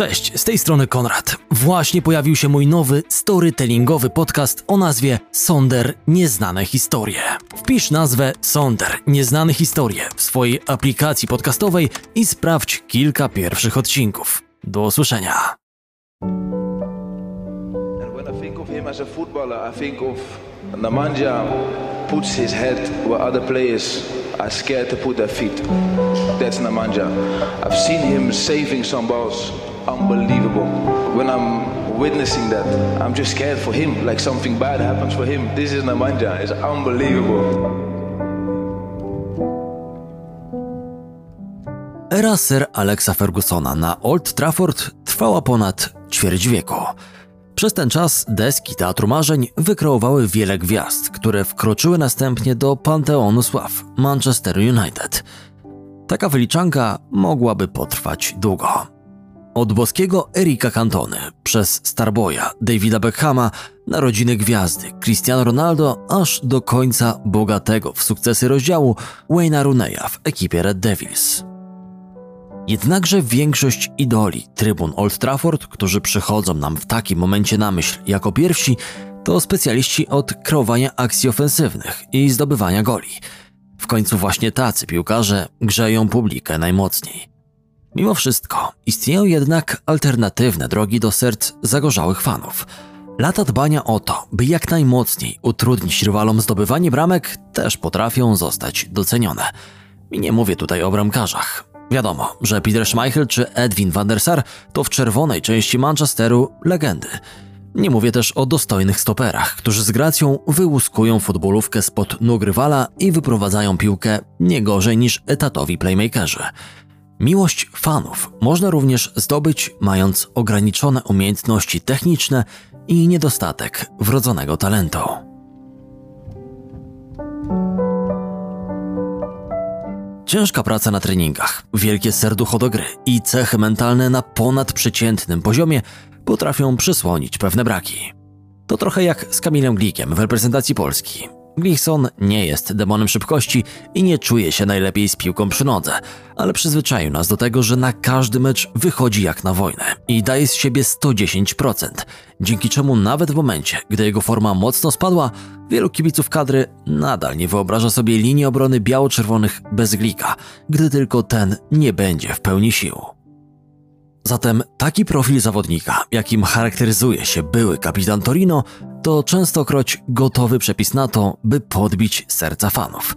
Cześć, z tej strony Konrad. Właśnie pojawił się mój nowy storytellingowy podcast o nazwie Sonder Nieznane Historie. Wpisz nazwę Sonder Nieznane Historie w swojej aplikacji podcastowej i sprawdź kilka pierwszych odcinków. Do usłyszenia. And puts his head where other players are scared to put their feet. That's Nemanja. I've seen him saving some balls, unbelievable. When I'm witnessing that, I'm just scared for him, like something bad happens for him. This is Nemanja. It's unbelievable. Era Sir Alexa Fergusona na Old Trafford trwała ponad ćwierć wieku. Przez ten czas deski Teatru Marzeń wykreowały wiele gwiazd, które wkroczyły następnie do Panteonu Sław Manchester United. Taka wyliczanka mogłaby potrwać długo. Od boskiego Erika Cantony, przez Starboya, Davida Beckhama, narodziny gwiazdy Cristiano Ronaldo, aż do końca bogatego w sukcesy rozdziału Wayne'a Rooneya w ekipie Red Devils. Jednakże większość idoli trybun Old Trafford, którzy przychodzą nam w takim momencie na myśl jako pierwsi, to specjaliści od kreowania akcji ofensywnych i zdobywania goli. W końcu właśnie tacy piłkarze grzeją publikę najmocniej. Mimo wszystko, istnieją jednak alternatywne drogi do serc zagorzałych fanów. Lata dbania o to, by jak najmocniej utrudnić rywalom zdobywanie bramek, też potrafią zostać docenione. I nie mówię tutaj o bramkarzach. Wiadomo, że Peter Schmeichel czy Edwin van der Sar to w czerwonej części Manchesteru legendy. Nie mówię też o dostojnych stoperach, którzy z gracją wyłuskują futbolówkę spod nóg rywala i wyprowadzają piłkę nie gorzej niż etatowi playmakerzy. Miłość fanów można również zdobyć, mając ograniczone umiejętności techniczne i niedostatek wrodzonego talentu. Ciężka praca na treningach, wielkie serducho do gry i cechy mentalne na ponadprzeciętnym poziomie potrafią przysłonić pewne braki. To trochę jak z Kamilem Glikiem w reprezentacji Polski. Glichson nie jest demonem szybkości i nie czuje się najlepiej z piłką przy nodze, ale przyzwyczaił nas do tego, że na każdy mecz wychodzi jak na wojnę i daje z siebie 110%, dzięki czemu nawet w momencie, gdy jego forma mocno spadła, wielu kibiców kadry nadal nie wyobraża sobie linii obrony biało-czerwonych bez Glika, gdy tylko ten nie będzie w pełni sił. Zatem taki profil zawodnika, jakim charakteryzuje się były kapitan Torino, to częstokroć gotowy przepis na to, by podbić serca fanów.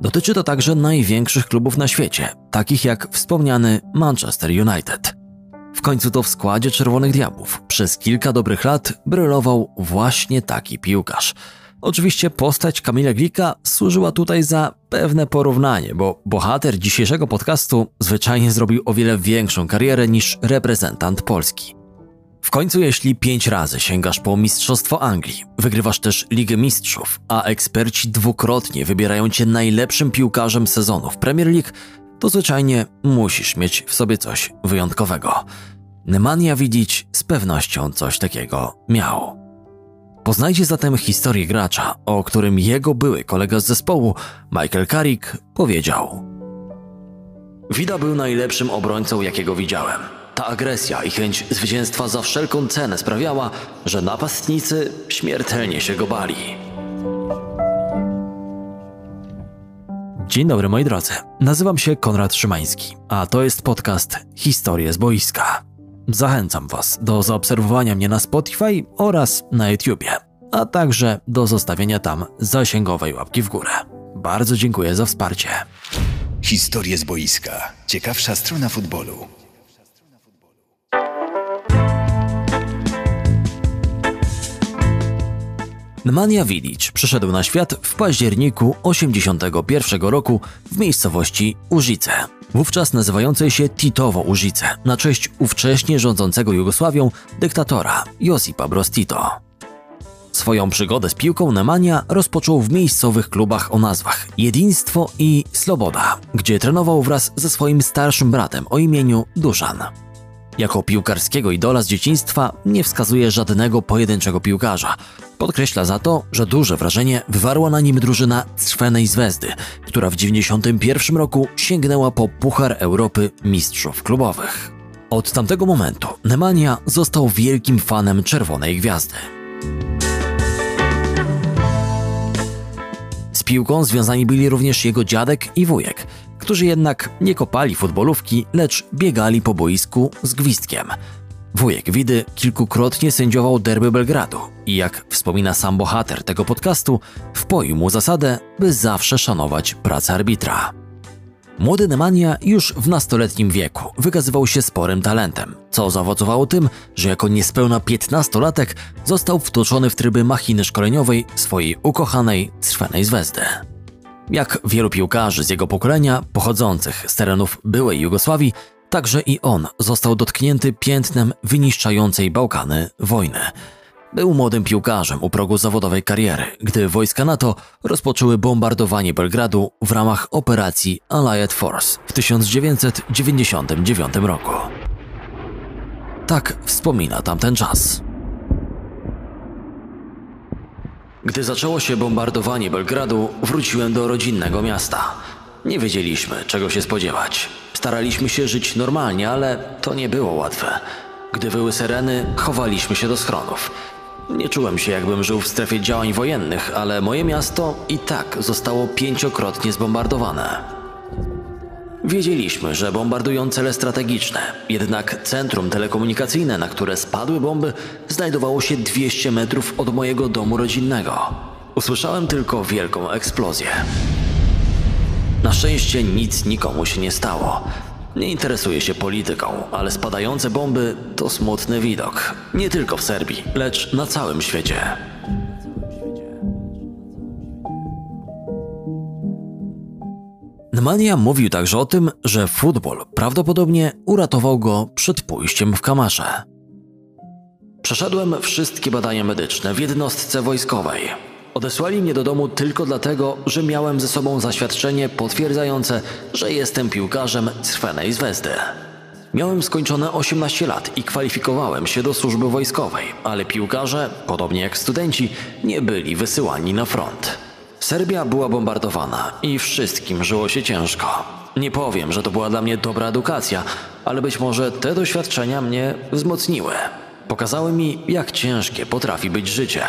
Dotyczy to także największych klubów na świecie, takich jak wspomniany Manchester United. W końcu to w składzie Czerwonych Diabłów przez kilka dobrych lat brylował właśnie taki piłkarz – Oczywiście postać Kamila Glika służyła tutaj za pewne porównanie, bo bohater dzisiejszego podcastu zwyczajnie zrobił o wiele większą karierę niż reprezentant Polski. W końcu, jeśli pięć razy sięgasz po Mistrzostwo Anglii, wygrywasz też Ligę Mistrzów, a eksperci dwukrotnie wybierają cię najlepszym piłkarzem sezonu w Premier League, to zwyczajnie musisz mieć w sobie coś wyjątkowego. Nemanja Widzić z pewnością coś takiego miał. Poznajcie zatem historię gracza, o którym jego były kolega z zespołu, Michael Carrick, powiedział. Wida był najlepszym obrońcą, jakiego widziałem. Ta agresja i chęć zwycięstwa za wszelką cenę sprawiała, że napastnicy śmiertelnie się go bali. Dzień dobry moi drodzy, nazywam się Konrad Szymański, a to jest podcast Historie z boiska. Zachęcam Was do zaobserwowania mnie na Spotify oraz na YouTubie, a także do zostawienia tam zasięgowej łapki w górę. Bardzo dziękuję za wsparcie. Historie z boiska. Ciekawsza strona futbolu. Nemanja Vidic przyszedł na świat w październiku 1981 roku w miejscowości Użyce, wówczas nazywającej się Titowo Użyce, na cześć ówcześnie rządzącego Jugosławią dyktatora Josipa Broz Tito. Swoją przygodę z piłką Nemanja rozpoczął w miejscowych klubach o nazwach Jedinstwo i Sloboda, gdzie trenował wraz ze swoim starszym bratem o imieniu Duszan. Jako piłkarskiego idola z dzieciństwa nie wskazuje żadnego pojedynczego piłkarza. Podkreśla za to, że duże wrażenie wywarła na nim drużyna Crvenej Zvezdy, która w 1991 roku sięgnęła po Puchar Europy Mistrzów Klubowych. Od tamtego momentu Nemanja został wielkim fanem Czerwonej Gwiazdy. Z piłką związani byli również jego dziadek i wujek, którzy jednak nie kopali futbolówki, lecz biegali po boisku z gwizdkiem. Wujek Widy kilkukrotnie sędziował derby Belgradu i jak wspomina sam bohater tego podcastu, wpoił mu zasadę, by zawsze szanować pracę arbitra. Młody Nemanja już w nastoletnim wieku wykazywał się sporym talentem, co zaowocowało tym, że jako niespełna 15-latek został wtoczony w tryby machiny szkoleniowej swojej ukochanej Crwenej Zwezdy. Jak wielu piłkarzy z jego pokolenia, pochodzących z terenów byłej Jugosławii, także i on został dotknięty piętnem wyniszczającej Bałkany wojny – był młodym piłkarzem u progu zawodowej kariery, gdy wojska NATO rozpoczęły bombardowanie Belgradu w ramach operacji Allied Force w 1999 roku. Tak wspomina tamten czas. Gdy zaczęło się bombardowanie Belgradu, wróciłem do rodzinnego miasta. Nie wiedzieliśmy, czego się spodziewać. Staraliśmy się żyć normalnie, ale to nie było łatwe. Gdy wyły syreny, chowaliśmy się do schronów. Nie czułem się, jakbym żył w strefie działań wojennych, ale moje miasto i tak zostało pięciokrotnie zbombardowane. Wiedzieliśmy, że bombardują cele strategiczne, jednak centrum telekomunikacyjne, na które spadły bomby, znajdowało się 200 metrów od mojego domu rodzinnego. Usłyszałem tylko wielką eksplozję. Na szczęście nic nikomu się nie stało. Nie interesuje się polityką, ale spadające bomby to smutny widok. Nie tylko w Serbii, lecz na całym świecie. Nemanja mówił także o tym, że futbol prawdopodobnie uratował go przed pójściem w kamasze. Przeszedłem wszystkie badania medyczne w jednostce wojskowej. Odesłali mnie do domu tylko dlatego, że miałem ze sobą zaświadczenie potwierdzające, że jestem piłkarzem Crwenej Zwezdy. Miałem skończone 18 lat i kwalifikowałem się do służby wojskowej, ale piłkarze, podobnie jak studenci, nie byli wysyłani na front. Serbia była bombardowana i wszystkim żyło się ciężko. Nie powiem, że to była dla mnie dobra edukacja, ale być może te doświadczenia mnie wzmocniły. Pokazały mi, jak ciężkie potrafi być życie.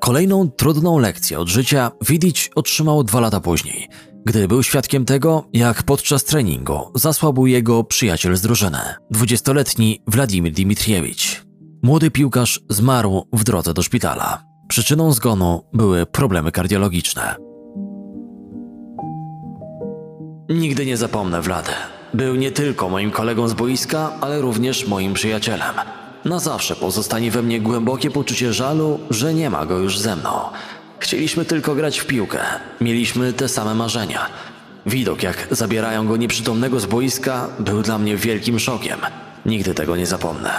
Kolejną trudną lekcję od życia Widic otrzymał dwa lata później, gdy był świadkiem tego, jak podczas treningu zasłabł jego przyjaciel z drużyny, dwudziestoletni Władimir Dimitriewicz. Młody piłkarz zmarł w drodze do szpitala. Przyczyną zgonu były problemy kardiologiczne. Nigdy nie zapomnę Wladę. Był nie tylko moim kolegą z boiska, ale również moim przyjacielem. Na zawsze pozostanie we mnie głębokie poczucie żalu, że nie ma go już ze mną. Chcieliśmy tylko grać w piłkę. Mieliśmy te same marzenia. Widok, jak zabierają go nieprzytomnego z boiska, był dla mnie wielkim szokiem. Nigdy tego nie zapomnę.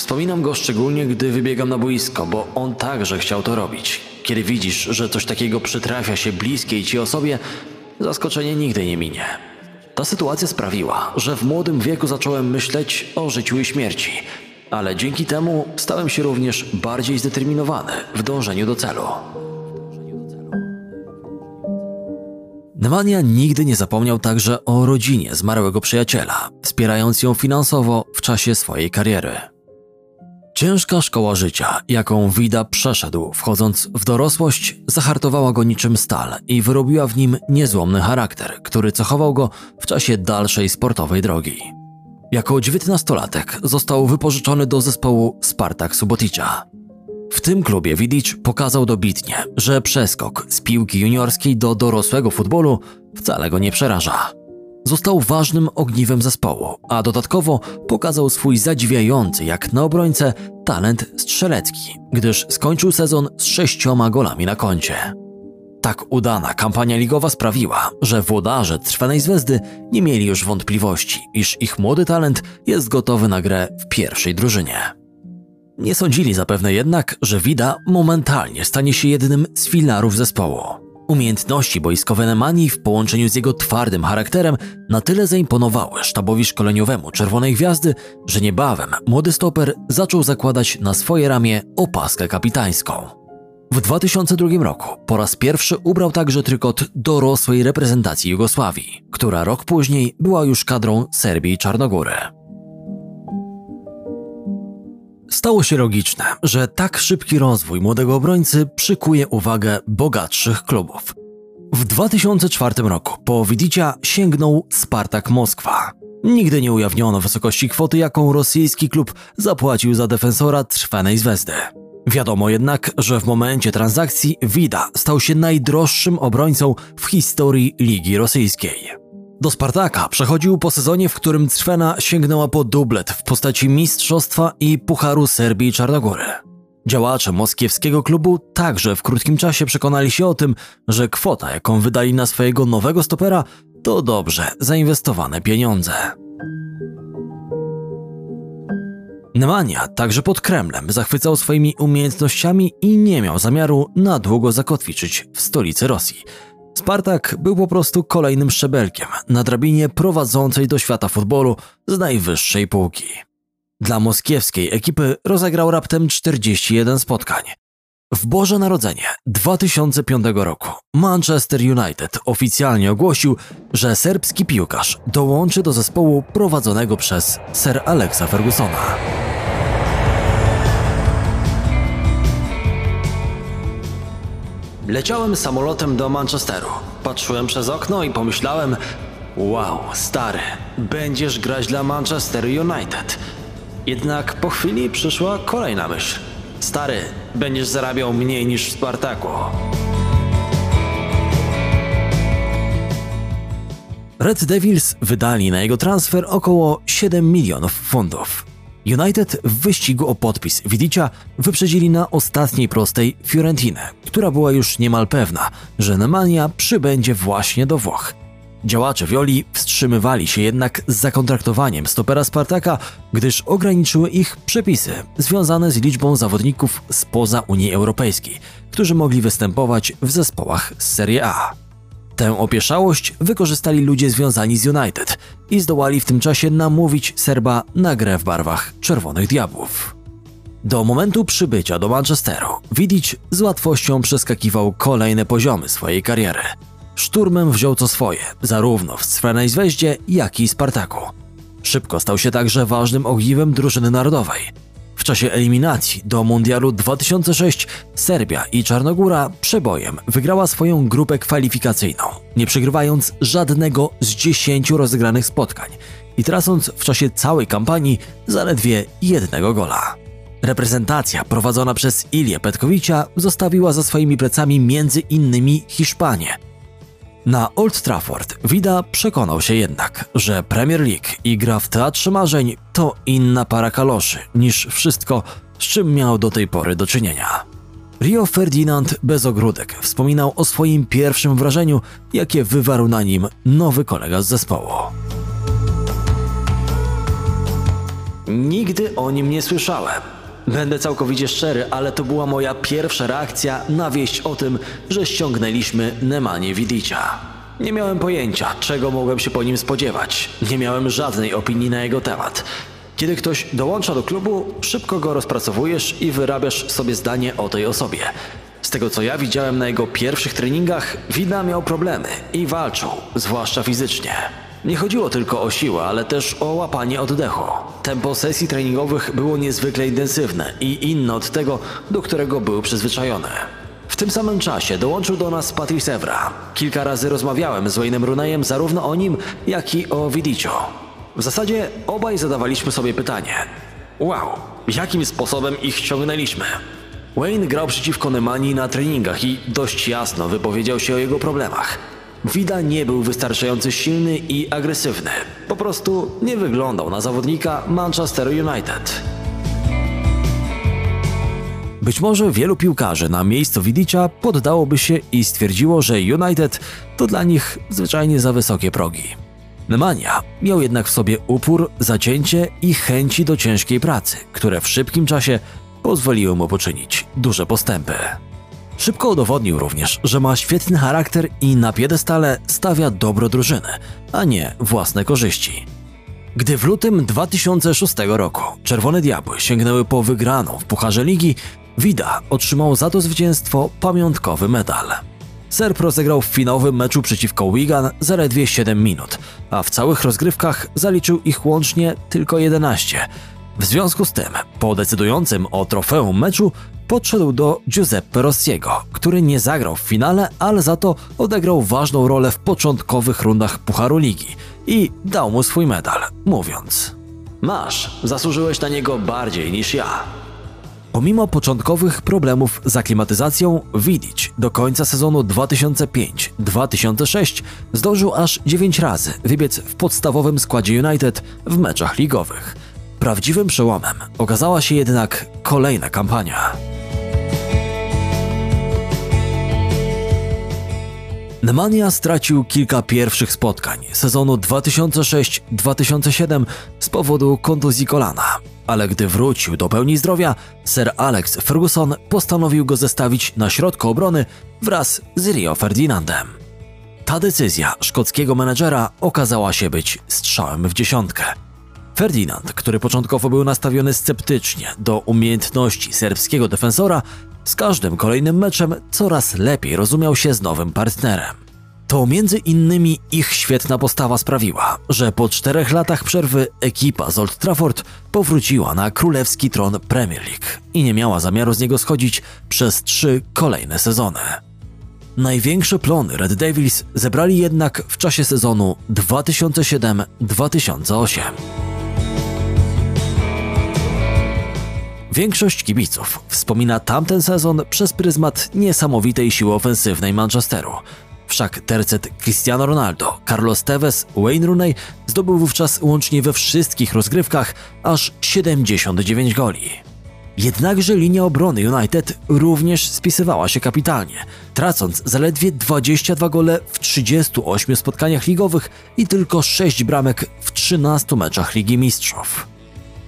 Wspominam go szczególnie, gdy wybiegam na boisko, bo on także chciał to robić. Kiedy widzisz, że coś takiego przytrafia się bliskiej ci osobie, zaskoczenie nigdy nie minie. Ta sytuacja sprawiła, że w młodym wieku zacząłem myśleć o życiu i śmierci ale dzięki temu stałem się również bardziej zdeterminowany w dążeniu do celu. Nemanja nigdy nie zapomniał także o rodzinie zmarłego przyjaciela, wspierając ją finansowo w czasie swojej kariery. Ciężka szkoła życia, jaką Wida przeszedł, wchodząc w dorosłość, zahartowała go niczym stal i wyrobiła w nim niezłomny charakter, który cechował go w czasie dalszej sportowej drogi. Jako dziewiętnastolatek został wypożyczony do zespołu Spartak Subotica. W tym klubie Vidic pokazał dobitnie, że przeskok z piłki juniorskiej do dorosłego futbolu wcale go nie przeraża. Został ważnym ogniwem zespołu, a dodatkowo pokazał swój zadziwiający jak na obrońcę talent strzelecki, gdyż skończył sezon z sześcioma golami na koncie. Tak udana kampania ligowa sprawiła, że włodarze Trwanej Zwezdy nie mieli już wątpliwości, iż ich młody talent jest gotowy na grę w pierwszej drużynie. Nie sądzili zapewne jednak, że Wida momentalnie stanie się jednym z filarów zespołu. Umiejętności boiskowe Nemani w połączeniu z jego twardym charakterem na tyle zaimponowały sztabowi szkoleniowemu Czerwonej Gwiazdy, że niebawem młody stoper zaczął zakładać na swoje ramię opaskę kapitańską. W 2002 roku po raz pierwszy ubrał także trykot dorosłej reprezentacji Jugosławii, która rok później była już kadrą Serbii i Czarnogóry. Stało się logiczne, że tak szybki rozwój młodego obrońcy przykuje uwagę bogatszych klubów. W 2004 roku po Widicia sięgnął Spartak Moskwa. Nigdy nie ujawniono wysokości kwoty, jaką rosyjski klub zapłacił za defensora trwanej Zvezdy. Wiadomo jednak, że w momencie transakcji Wida stał się najdroższym obrońcą w historii Ligi Rosyjskiej. Do Spartaka przechodził po sezonie, w którym Crwena sięgnęła po dublet w postaci Mistrzostwa i Pucharu Serbii i Czarnogóry. Działacze moskiewskiego klubu także w krótkim czasie przekonali się o tym, że kwota, jaką wydali na swojego nowego stopera, to dobrze zainwestowane pieniądze. Nemanja także pod Kremlem zachwycał swoimi umiejętnościami i nie miał zamiaru na długo zakotwiczyć w stolicy Rosji. Spartak był po prostu kolejnym szczebelkiem na drabinie prowadzącej do świata futbolu z najwyższej półki. Dla moskiewskiej ekipy rozegrał raptem 41 spotkań. W Boże Narodzenie 2005 roku Manchester United oficjalnie ogłosił, że serbski piłkarz dołączy do zespołu prowadzonego przez Sir Alexa Fergusona. Leciałem samolotem do Manchesteru. Patrzyłem przez okno i pomyślałem: Wow, stary, będziesz grać dla Manchester United. Jednak po chwili przyszła kolejna myśl. Stary, będziesz zarabiał mniej niż w Spartaku. Red Devils wydali na jego transfer około 7 milionów funtów. United w wyścigu o podpis Widicia wyprzedzili na ostatniej prostej Fiorentinę, która była już niemal pewna, że Nemanja przybędzie właśnie do Włoch. Działacze Violi wstrzymywali się jednak z zakontraktowaniem stopera Spartaka, gdyż ograniczyły ich przepisy związane z liczbą zawodników spoza Unii Europejskiej, którzy mogli występować w zespołach z Serie A. Tę opieszałość wykorzystali ludzie związani z United i zdołali w tym czasie namówić Serba na grę w barwach Czerwonych Diabłów. Do momentu przybycia do Manchesteru Vidic z łatwością przeskakiwał kolejne poziomy swojej kariery. Szturmem wziął co swoje, zarówno w Sfrenej Zweździe, jak i Spartaku. Szybko stał się także ważnym ogniwem drużyny narodowej – w czasie eliminacji do Mundialu 2006 Serbia i Czarnogóra przebojem wygrała swoją grupę kwalifikacyjną, nie przegrywając żadnego z 10 rozegranych spotkań i tracąc w czasie całej kampanii zaledwie jednego gola. Reprezentacja prowadzona przez Ilię Petkowicia zostawiła za swoimi plecami między innymi Hiszpanię – na Old Trafford Vida przekonał się jednak, że Premier League i gra w Teatrze Marzeń to inna para kaloszy niż wszystko, z czym miał do tej pory do czynienia. Rio Ferdinand bez ogródek wspominał o swoim pierwszym wrażeniu, jakie wywarł na nim nowy kolega z zespołu. Nigdy o nim nie słyszałem. Będę całkowicie szczery, ale to była moja pierwsza reakcja na wieść o tym, że ściągnęliśmy Nemanie Widicia. Nie miałem pojęcia, czego mogłem się po nim spodziewać. Nie miałem żadnej opinii na jego temat. Kiedy ktoś dołącza do klubu, szybko go rozpracowujesz i wyrabiasz sobie zdanie o tej osobie. Z tego co ja widziałem na jego pierwszych treningach, Wida miał problemy i walczył, zwłaszcza fizycznie. Nie chodziło tylko o siłę, ale też o łapanie oddechu. Tempo sesji treningowych było niezwykle intensywne i inne od tego, do którego był przyzwyczajony. W tym samym czasie dołączył do nas Patrice Evra. Kilka razy rozmawiałem z Wayne'em Runejem zarówno o nim, jak i o Vidicio. W zasadzie obaj zadawaliśmy sobie pytanie. Wow, jakim sposobem ich ściągnęliśmy? Wayne grał przeciwko Nemani na treningach i dość jasno wypowiedział się o jego problemach. Wida nie był wystarczająco silny i agresywny. Po prostu nie wyglądał na zawodnika Manchester United. Być może wielu piłkarzy na miejscu Widicia poddałoby się i stwierdziło, że United to dla nich zwyczajnie za wysokie progi. Nemanja miał jednak w sobie upór, zacięcie i chęci do ciężkiej pracy, które w szybkim czasie pozwoliły mu poczynić duże postępy. Szybko udowodnił również, że ma świetny charakter i na piedestale stawia dobro drużyny, a nie własne korzyści. Gdy w lutym 2006 roku Czerwone Diabły sięgnęły po wygraną w Pucharze Ligi, Vida otrzymał za to zwycięstwo pamiątkowy medal. Serb rozegrał w finałowym meczu przeciwko Wigan zaledwie 7 minut, a w całych rozgrywkach zaliczył ich łącznie tylko 11. W związku z tym, po decydującym o trofeum meczu, podszedł do Giuseppe Rossiego, który nie zagrał w finale, ale za to odegrał ważną rolę w początkowych rundach Pucharu Ligi i dał mu swój medal, mówiąc: Masz, zasłużyłeś na niego bardziej niż ja. Pomimo początkowych problemów z aklimatyzacją, Vidic do końca sezonu 2005-2006 zdążył aż 9 razy wybiec w podstawowym składzie United w meczach ligowych. Prawdziwym przełomem okazała się jednak kolejna kampania. Nemanja stracił kilka pierwszych spotkań sezonu 2006-2007 z powodu kontuzji kolana, ale gdy wrócił do pełni zdrowia, Sir Alex Ferguson postanowił go zestawić na środku obrony wraz z Rio Ferdinandem. Ta decyzja szkockiego menedżera okazała się być strzałem w dziesiątkę. Ferdinand, który początkowo był nastawiony sceptycznie do umiejętności serbskiego defensora, z każdym kolejnym meczem coraz lepiej rozumiał się z nowym partnerem. To między innymi ich świetna postawa sprawiła, że po czterech latach przerwy ekipa z Old Trafford powróciła na królewski tron Premier League i nie miała zamiaru z niego schodzić przez trzy kolejne sezony. Największe plony Red Devils zebrali jednak w czasie sezonu 2007-2008. Większość kibiców wspomina tamten sezon przez pryzmat niesamowitej siły ofensywnej Manchesteru. Wszak tercet Cristiano Ronaldo, Carlos Tevez, Wayne Rooney zdobył wówczas łącznie we wszystkich rozgrywkach aż 79 goli. Jednakże linia obrony United również spisywała się kapitalnie, tracąc zaledwie 22 gole w 38 spotkaniach ligowych i tylko 6 bramek w 13 meczach Ligi Mistrzów.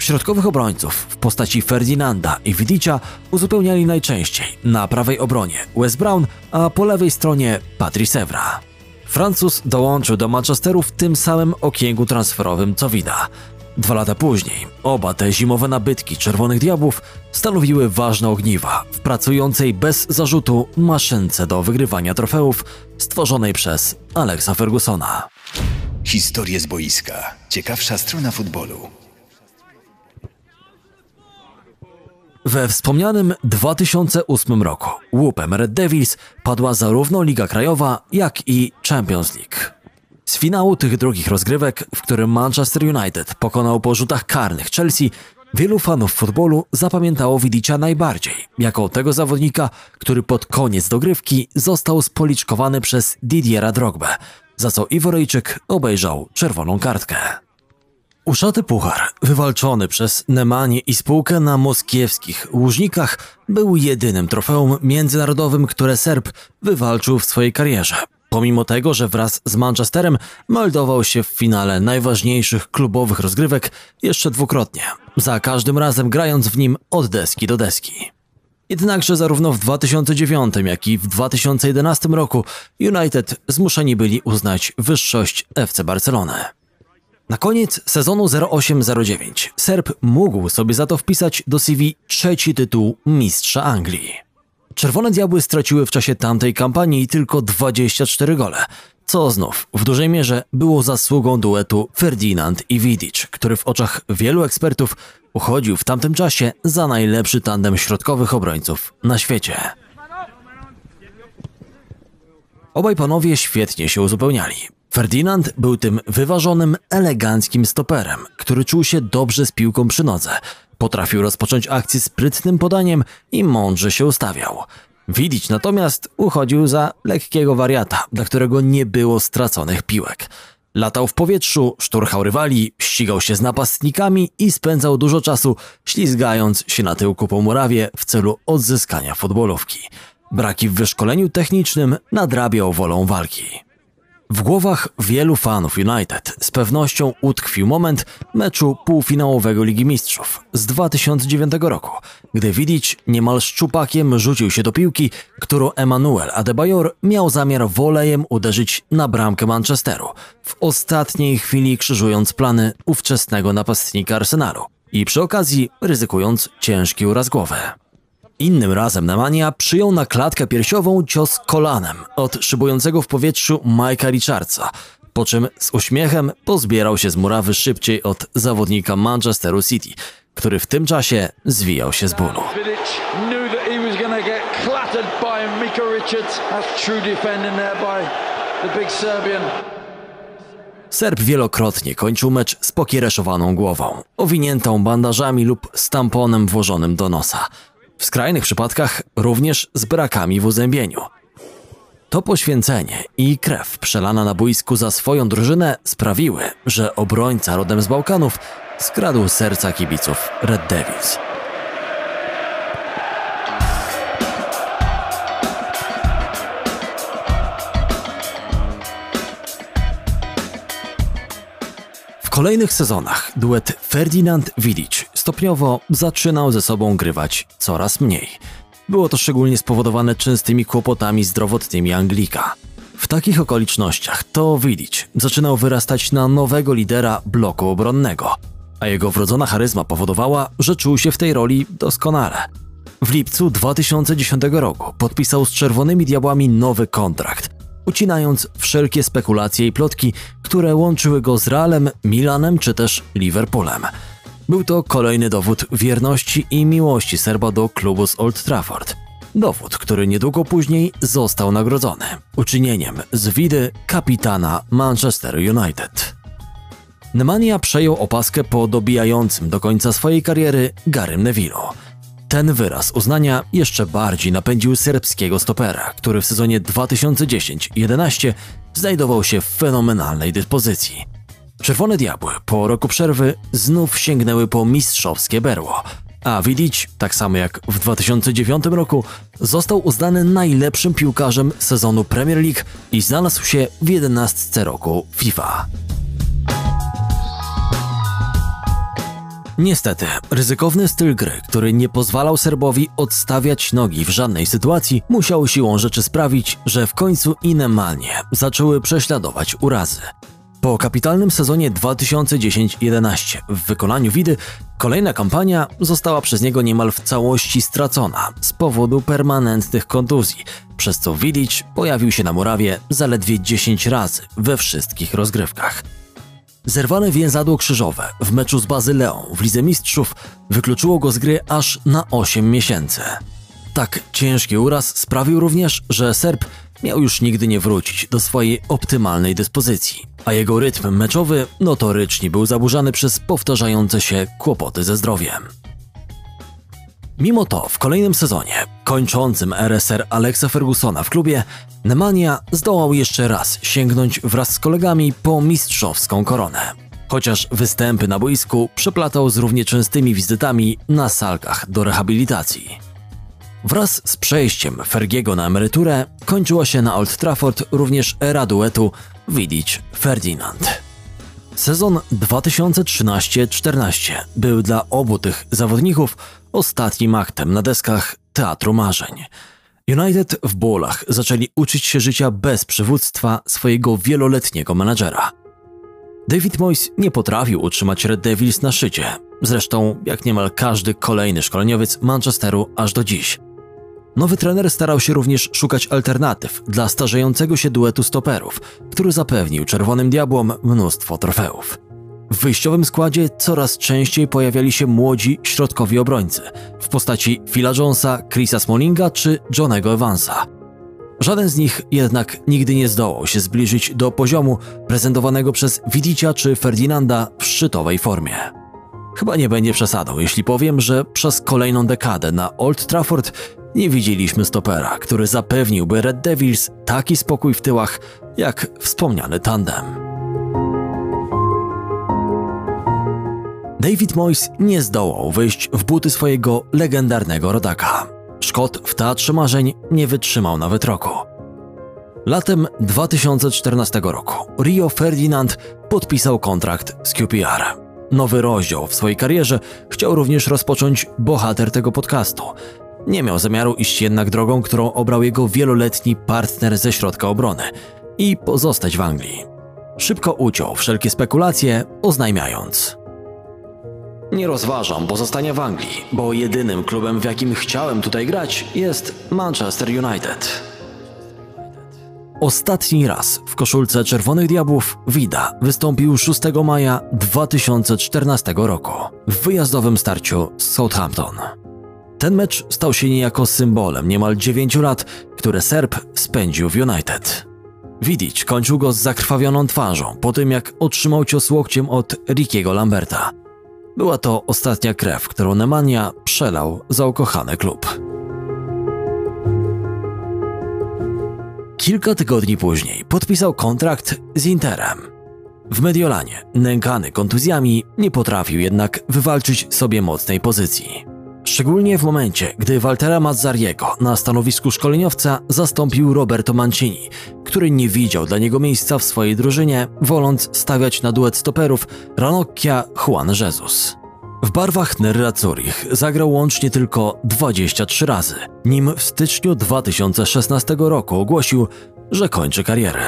Środkowych obrońców w postaci Ferdinanda i Vidicia uzupełniali najczęściej na prawej obronie Wes Brown, a po lewej stronie Patrice Evra. Francuz dołączył do Manchesteru w tym samym okienku transferowym co Vida. Dwa lata później oba te zimowe nabytki Czerwonych Diabłów stanowiły ważne ogniwa w pracującej bez zarzutu maszynce do wygrywania trofeów stworzonej przez Alexa Fergusona. Historie z boiska. Ciekawsza strona futbolu. We wspomnianym 2008 roku łupem Red Devils padła zarówno Liga Krajowa, jak i Champions League. Z finału tych drugich rozgrywek, w którym Manchester United pokonał po rzutach karnych Chelsea, wielu fanów futbolu zapamiętało Widicia najbardziej, jako tego zawodnika, który pod koniec dogrywki został spoliczkowany przez Didiera Drogbę, za co Iworyjczyk obejrzał czerwoną kartkę. Uszaty puchar, wywalczony przez Nemanię i spółkę na moskiewskich Łużnikach, był jedynym trofeum międzynarodowym, które Serb wywalczył w swojej karierze. Pomimo tego, że wraz z Manchesterem meldował się w finale najważniejszych klubowych rozgrywek jeszcze dwukrotnie, za każdym razem grając w nim od deski do deski. Jednakże zarówno w 2009, jak i w 2011 roku United zmuszeni byli uznać wyższość FC Barcelony. Na koniec sezonu 08-09 Serb mógł sobie za to wpisać do CV trzeci tytuł Mistrza Anglii. Czerwone Diabły straciły w czasie tamtej kampanii tylko 24 gole, co znów w dużej mierze było zasługą duetu Ferdinand i Vidic, który w oczach wielu ekspertów uchodził w tamtym czasie za najlepszy tandem środkowych obrońców na świecie. Obaj panowie świetnie się uzupełniali. Ferdinand był tym wyważonym, eleganckim stoperem, który czuł się dobrze z piłką przy nodze. Potrafił rozpocząć akcję sprytnym podaniem i mądrze się ustawiał. Widzić natomiast uchodził za lekkiego wariata, dla którego nie było straconych piłek. Latał w powietrzu, szturchał rywali, ścigał się z napastnikami i spędzał dużo czasu ślizgając się na tyłku po murawie w celu odzyskania futbolówki. Braki w wyszkoleniu technicznym nadrabiał wolą walki. W głowach wielu fanów United z pewnością utkwił moment meczu półfinałowego Ligi Mistrzów z 2009 roku, gdy Vidic niemal szczupakiem rzucił się do piłki, którą Emmanuel Adebayor miał zamiar wolejem uderzyć na bramkę Manchesteru, w ostatniej chwili krzyżując plany ówczesnego napastnika Arsenalu i przy okazji ryzykując ciężki uraz głowy. Innym razem Nemanja przyjął na klatkę piersiową cios kolanem od szybującego w powietrzu Mike'a Richardsa, po czym z uśmiechem pozbierał się z murawy szybciej od zawodnika Manchesteru City, który w tym czasie zwijał się z bólu. Serb wielokrotnie kończył mecz z pokiereszowaną głową, owiniętą bandażami lub z tamponem włożonym do nosa. W skrajnych przypadkach również z brakami w uzębieniu. To poświęcenie i krew przelana na boisku za swoją drużynę sprawiły, że obrońca rodem z Bałkanów skradł serca kibiców Red Devils. W kolejnych sezonach duet Ferdinand-Vidic stopniowo zaczynał ze sobą grywać coraz mniej. Było to szczególnie spowodowane częstymi kłopotami zdrowotnymi Anglika. W takich okolicznościach to Vidic zaczynał wyrastać na nowego lidera bloku obronnego, a jego wrodzona charyzma powodowała, że czuł się w tej roli doskonale. W lipcu 2010 roku podpisał z Czerwonymi Diabłami nowy kontrakt, ucinając wszelkie spekulacje i plotki, które łączyły go z Realem, Milanem czy też Liverpoolem. Był to kolejny dowód wierności i miłości Serba do klubu z Old Trafford. Dowód, który niedługo później został nagrodzony uczynieniem z widy kapitana Manchester United. Nemanja przejął opaskę po dobijającym do końca swojej kariery Garym Neville'u. Ten wyraz uznania jeszcze bardziej napędził serbskiego stopera, który w sezonie 2010-11 znajdował się w fenomenalnej dyspozycji. Czerwone Diabły po roku przerwy znów sięgnęły po mistrzowskie berło, a Vidic, tak samo jak w 2009 roku, został uznany najlepszym piłkarzem sezonu Premier League i znalazł się w 11 roku FIFA. Niestety, ryzykowny styl gry, który nie pozwalał Serbowi odstawiać nogi w żadnej sytuacji, musiał siłą rzeczy sprawić, że w końcu i Nemanje zaczęły prześladować urazy. Po kapitalnym sezonie 2010-11 w wykonaniu Widy, kolejna kampania została przez niego niemal w całości stracona z powodu permanentnych kontuzji, przez co Vidic pojawił się na murawie zaledwie 10 razy we wszystkich rozgrywkach. Zerwane więzadło krzyżowe w meczu z Bazyleą w Lidze Mistrzów wykluczyło go z gry aż na 8 miesięcy. Tak ciężki uraz sprawił również, że Serb miał już nigdy nie wrócić do swojej optymalnej dyspozycji, a jego rytm meczowy notorycznie był zaburzany przez powtarzające się kłopoty ze zdrowiem. Mimo to w kolejnym sezonie, kończącym RSR Alexa Fergusona w klubie, Nemanja zdołał jeszcze raz sięgnąć wraz z kolegami po mistrzowską koronę. Chociaż występy na boisku przeplatał z równie częstymi wizytami na salkach do rehabilitacji. Wraz z przejściem Fergiego na emeryturę kończyła się na Old Trafford również era duetu Vidic-Ferdinand. Sezon 2013-14 był dla obu tych zawodników ostatnim aktem na deskach Teatru Marzeń. United w bólach zaczęli uczyć się życia bez przywództwa swojego wieloletniego menadżera. David Moyes nie potrafił utrzymać Red Devils na szczycie, zresztą jak niemal każdy kolejny szkoleniowiec Manchesteru aż do dziś. Nowy trener starał się również szukać alternatyw dla starzejącego się duetu stoperów, który zapewnił Czerwonym Diabłom mnóstwo trofeów. W wyjściowym składzie coraz częściej pojawiali się młodzi środkowi obrońcy w postaci Phila Jonesa, Chrisa Smallinga czy Johnego Evansa. Żaden z nich jednak nigdy nie zdołał się zbliżyć do poziomu prezentowanego przez Widicia czy Ferdinanda w szczytowej formie. Chyba nie będzie przesadą, jeśli powiem, że przez kolejną dekadę na Old Trafford nie widzieliśmy stopera, który zapewniłby Red Devils taki spokój w tyłach, jak wspomniany tandem. David Moyes nie zdołał wyjść w buty swojego legendarnego rodaka. Szkot w Teatrze Marzeń nie wytrzymał nawet roku. Latem 2014 roku Rio Ferdinand podpisał kontrakt z QPR. Nowy rozdział w swojej karierze chciał również rozpocząć bohater tego podcastu. Nie miał zamiaru iść jednak drogą, którą obrał jego wieloletni partner ze środka obrony i pozostać w Anglii. Szybko uciął wszelkie spekulacje, oznajmiając – Nie rozważam pozostania w Anglii, bo jedynym klubem, w jakim chciałem tutaj grać, jest Manchester United. Ostatni raz w koszulce Czerwonych Diabłów Vida wystąpił 6 maja 2014 roku w wyjazdowym starciu z Southampton. Ten mecz stał się niejako symbolem niemal 9 lat, które Serb spędził w United. Widzić kończył go z zakrwawioną twarzą po tym, jak otrzymał cios łokciem od Rickiego Lamberta. Była to ostatnia krew, którą Nemanja przelał za ukochany klub. Kilka tygodni później podpisał kontrakt z Interem. W Mediolanie, nękany kontuzjami, nie potrafił jednak wywalczyć sobie mocnej pozycji. Szczególnie w momencie, gdy Waltera Mazzariego na stanowisku szkoleniowca zastąpił Roberto Mancini, który nie widział dla niego miejsca w swojej drużynie, woląc stawiać na duet stoperów Ranocchia Juan Jesus. W barwach Nerazzurich zagrał łącznie tylko 23 razy, nim w styczniu 2016 roku ogłosił, że kończy karierę.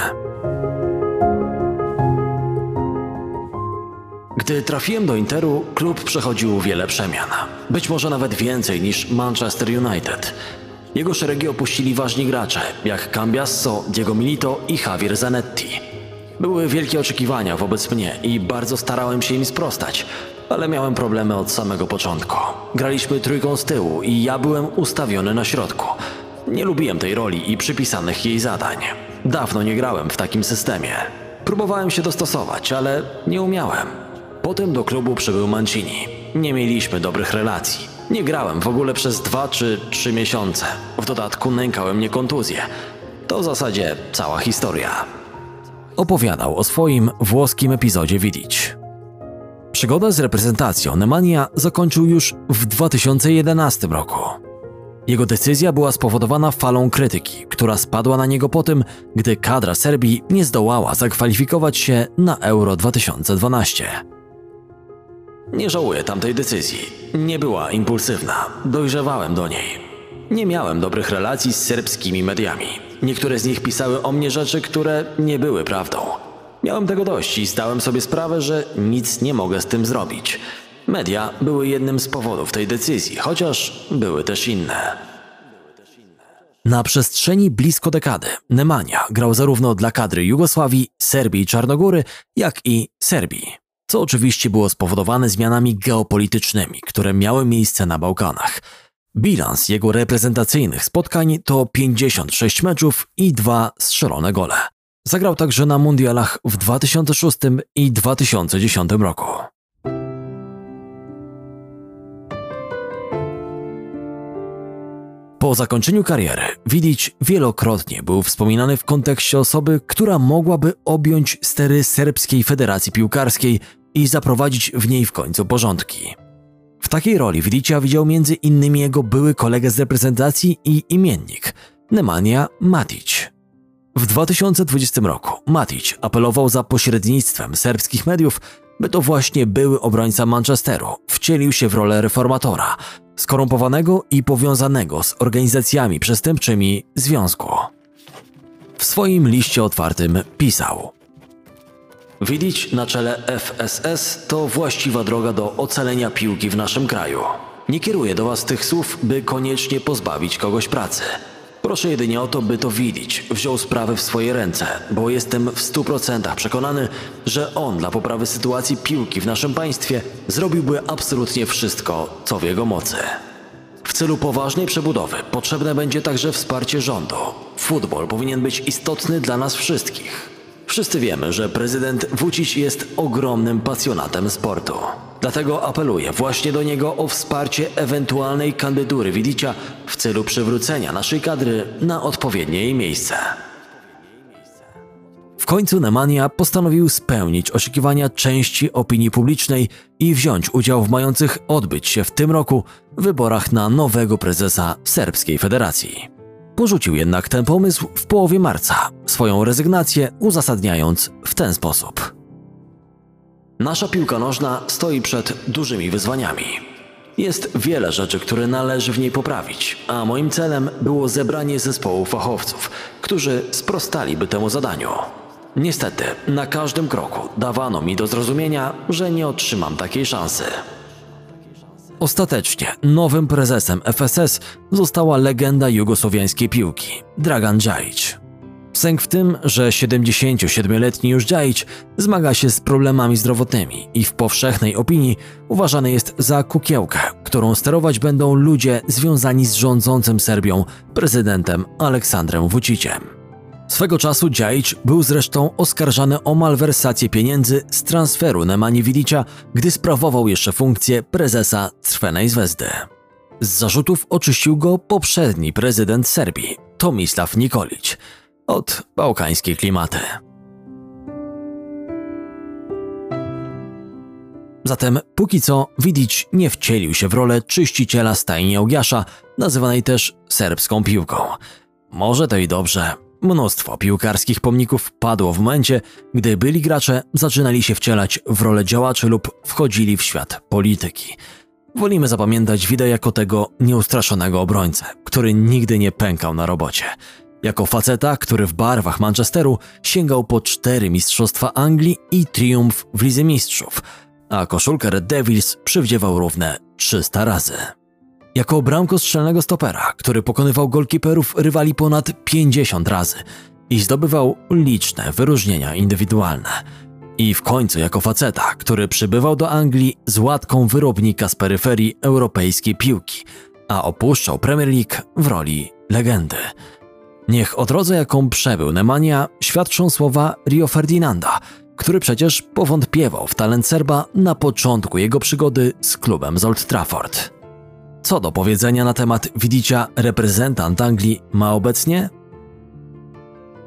Gdy trafiłem do Interu, klub przechodził wiele przemian. Być może nawet więcej niż Manchester United. Jego szeregi opuścili ważni gracze, jak Cambiasso, Diego Milito i Javier Zanetti. Były wielkie oczekiwania wobec mnie i bardzo starałem się im sprostać, ale miałem problemy od samego początku. Graliśmy trójką z tyłu i ja byłem ustawiony na środku. Nie lubiłem tej roli i przypisanych jej zadań. Dawno nie grałem w takim systemie. Próbowałem się dostosować, ale nie umiałem. Potem do klubu przybył Mancini. Nie mieliśmy dobrych relacji. Nie grałem w ogóle przez dwa czy trzy miesiące. W dodatku nękałem mnie kontuzje. To w zasadzie cała historia. Opowiadał o swoim włoskim epizodzie Widzić. Przygoda z reprezentacją Nemanja zakończył już w 2011 roku. Jego decyzja była spowodowana falą krytyki, która spadła na niego po tym, gdy kadra Serbii nie zdołała zakwalifikować się na Euro 2012. Nie żałuję tamtej decyzji. Nie była impulsywna. Dojrzewałem do niej. Nie miałem dobrych relacji z serbskimi mediami. Niektóre z nich pisały o mnie rzeczy, które nie były prawdą. Miałem tego dość i zdałem sobie sprawę, że nic nie mogę z tym zrobić. Media były jednym z powodów tej decyzji, chociaż były też inne. Na przestrzeni blisko dekady Nemanja grał zarówno dla kadry Jugosławii, Serbii i Czarnogóry, jak i Serbii, co oczywiście było spowodowane zmianami geopolitycznymi, które miały miejsce na Bałkanach. Bilans jego reprezentacyjnych spotkań to 56 meczów i dwa strzelone gole. Zagrał także na mundialach w 2006 i 2010 roku. Po zakończeniu kariery Widić wielokrotnie był wspominany w kontekście osoby, która mogłaby objąć stery Serbskiej Federacji Piłkarskiej i zaprowadzić w niej w końcu porządki. W takiej roli Widicia widział między innymi jego były kolega z reprezentacji i imiennik Nemanja Matic. W 2020 roku Matic apelował za pośrednictwem serbskich mediów, by to właśnie były obrońca Manchesteru wcielił się w rolę reformatora, skorumpowanego i powiązanego z organizacjami przestępczymi związku. W swoim liście otwartym pisał: Widzieć na czele FSS to właściwa droga do ocalenia piłki w naszym kraju. Nie kieruję do Was tych słów, by koniecznie pozbawić kogoś pracy. Proszę jedynie o to, by to widzieć. Wziął sprawę w swoje ręce, bo jestem w stu procentach przekonany, że on dla poprawy sytuacji piłki w naszym państwie zrobiłby absolutnie wszystko, co w jego mocy. W celu poważnej przebudowy potrzebne będzie także wsparcie rządu. Futbol powinien być istotny dla nas wszystkich. Wszyscy wiemy, że prezydent Vucic jest ogromnym pasjonatem sportu. Dlatego apeluję właśnie do niego o wsparcie ewentualnej kandydury Widicia w celu przywrócenia naszej kadry na odpowiednie jej miejsce. W końcu Nemanja postanowił spełnić oczekiwania części opinii publicznej i wziąć udział w mających odbyć się w tym roku wyborach na nowego prezesa Serbskiej Federacji. Porzucił jednak ten pomysł w połowie marca, swoją rezygnację uzasadniając w ten sposób. Nasza piłka nożna stoi przed dużymi wyzwaniami. Jest wiele rzeczy, które należy w niej poprawić, a moim celem było zebranie zespołu fachowców, którzy sprostaliby temu zadaniu. Niestety, na każdym kroku dawano mi do zrozumienia, że nie otrzymam takiej szansy. Ostatecznie nowym prezesem FSS została legenda jugosłowiańskiej piłki Dragan Djajic. Sęk w tym, że 77-letni już Djajic zmaga się z problemami zdrowotnymi i w powszechnej opinii uważany jest za kukiełkę, którą sterować będą ludzie związani z rządzącym Serbią prezydentem Aleksandrem Vuciciem. Swego czasu Djajic był zresztą oskarżany o malwersację pieniędzy z transferu Nemanje Vidicia, gdy sprawował jeszcze funkcję prezesa Crvenej Zvezdy. Z zarzutów oczyścił go poprzedni prezydent Serbii, Tomislav Nikolic, od bałkańskiej klimaty. Zatem póki co Vidic nie wcielił się w rolę czyściciela stajni Augiasza, nazywanej też serbską piłką. Może to i dobrze. Mnóstwo piłkarskich pomników padło w momencie, gdy byli gracze zaczynali się wcielać w rolę działaczy lub wchodzili w świat polityki. Wolimy zapamiętać Wida jako tego nieustraszonego obrońcę, który nigdy nie pękał na robocie. Jako faceta, który w barwach Manchesteru sięgał po cztery mistrzostwa Anglii i triumf w Lidze Mistrzów, a koszulkę Red Devils przywdziewał równe 300 razy. Jako bramkostrzelnego stopera, który pokonywał golkiperów rywali ponad 50 razy i zdobywał liczne wyróżnienia indywidualne. I w końcu jako faceta, który przybywał do Anglii z łatką wyrobnika z peryferii europejskiej piłki, a opuszczał Premier League w roli legendy. Niech o drodze, jaką przebył Nemanja, świadczą słowa Rio Ferdinanda, który przecież powątpiewał w talent Serba na początku jego przygody z klubem z Old Trafford. Co do powiedzenia na temat Widicia reprezentant Anglii ma obecnie?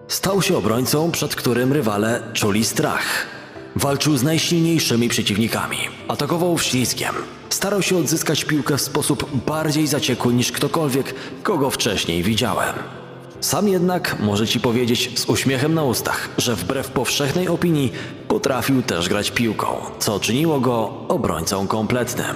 Stał się obrońcą, przed którym rywale czuli strach. Walczył z najsilniejszymi przeciwnikami, atakował ślizgiem, starał się odzyskać piłkę w sposób bardziej zaciekły niż ktokolwiek, kogo wcześniej widziałem. Sam jednak może ci powiedzieć z uśmiechem na ustach, że wbrew powszechnej opinii potrafił też grać piłką, co czyniło go obrońcą kompletnym.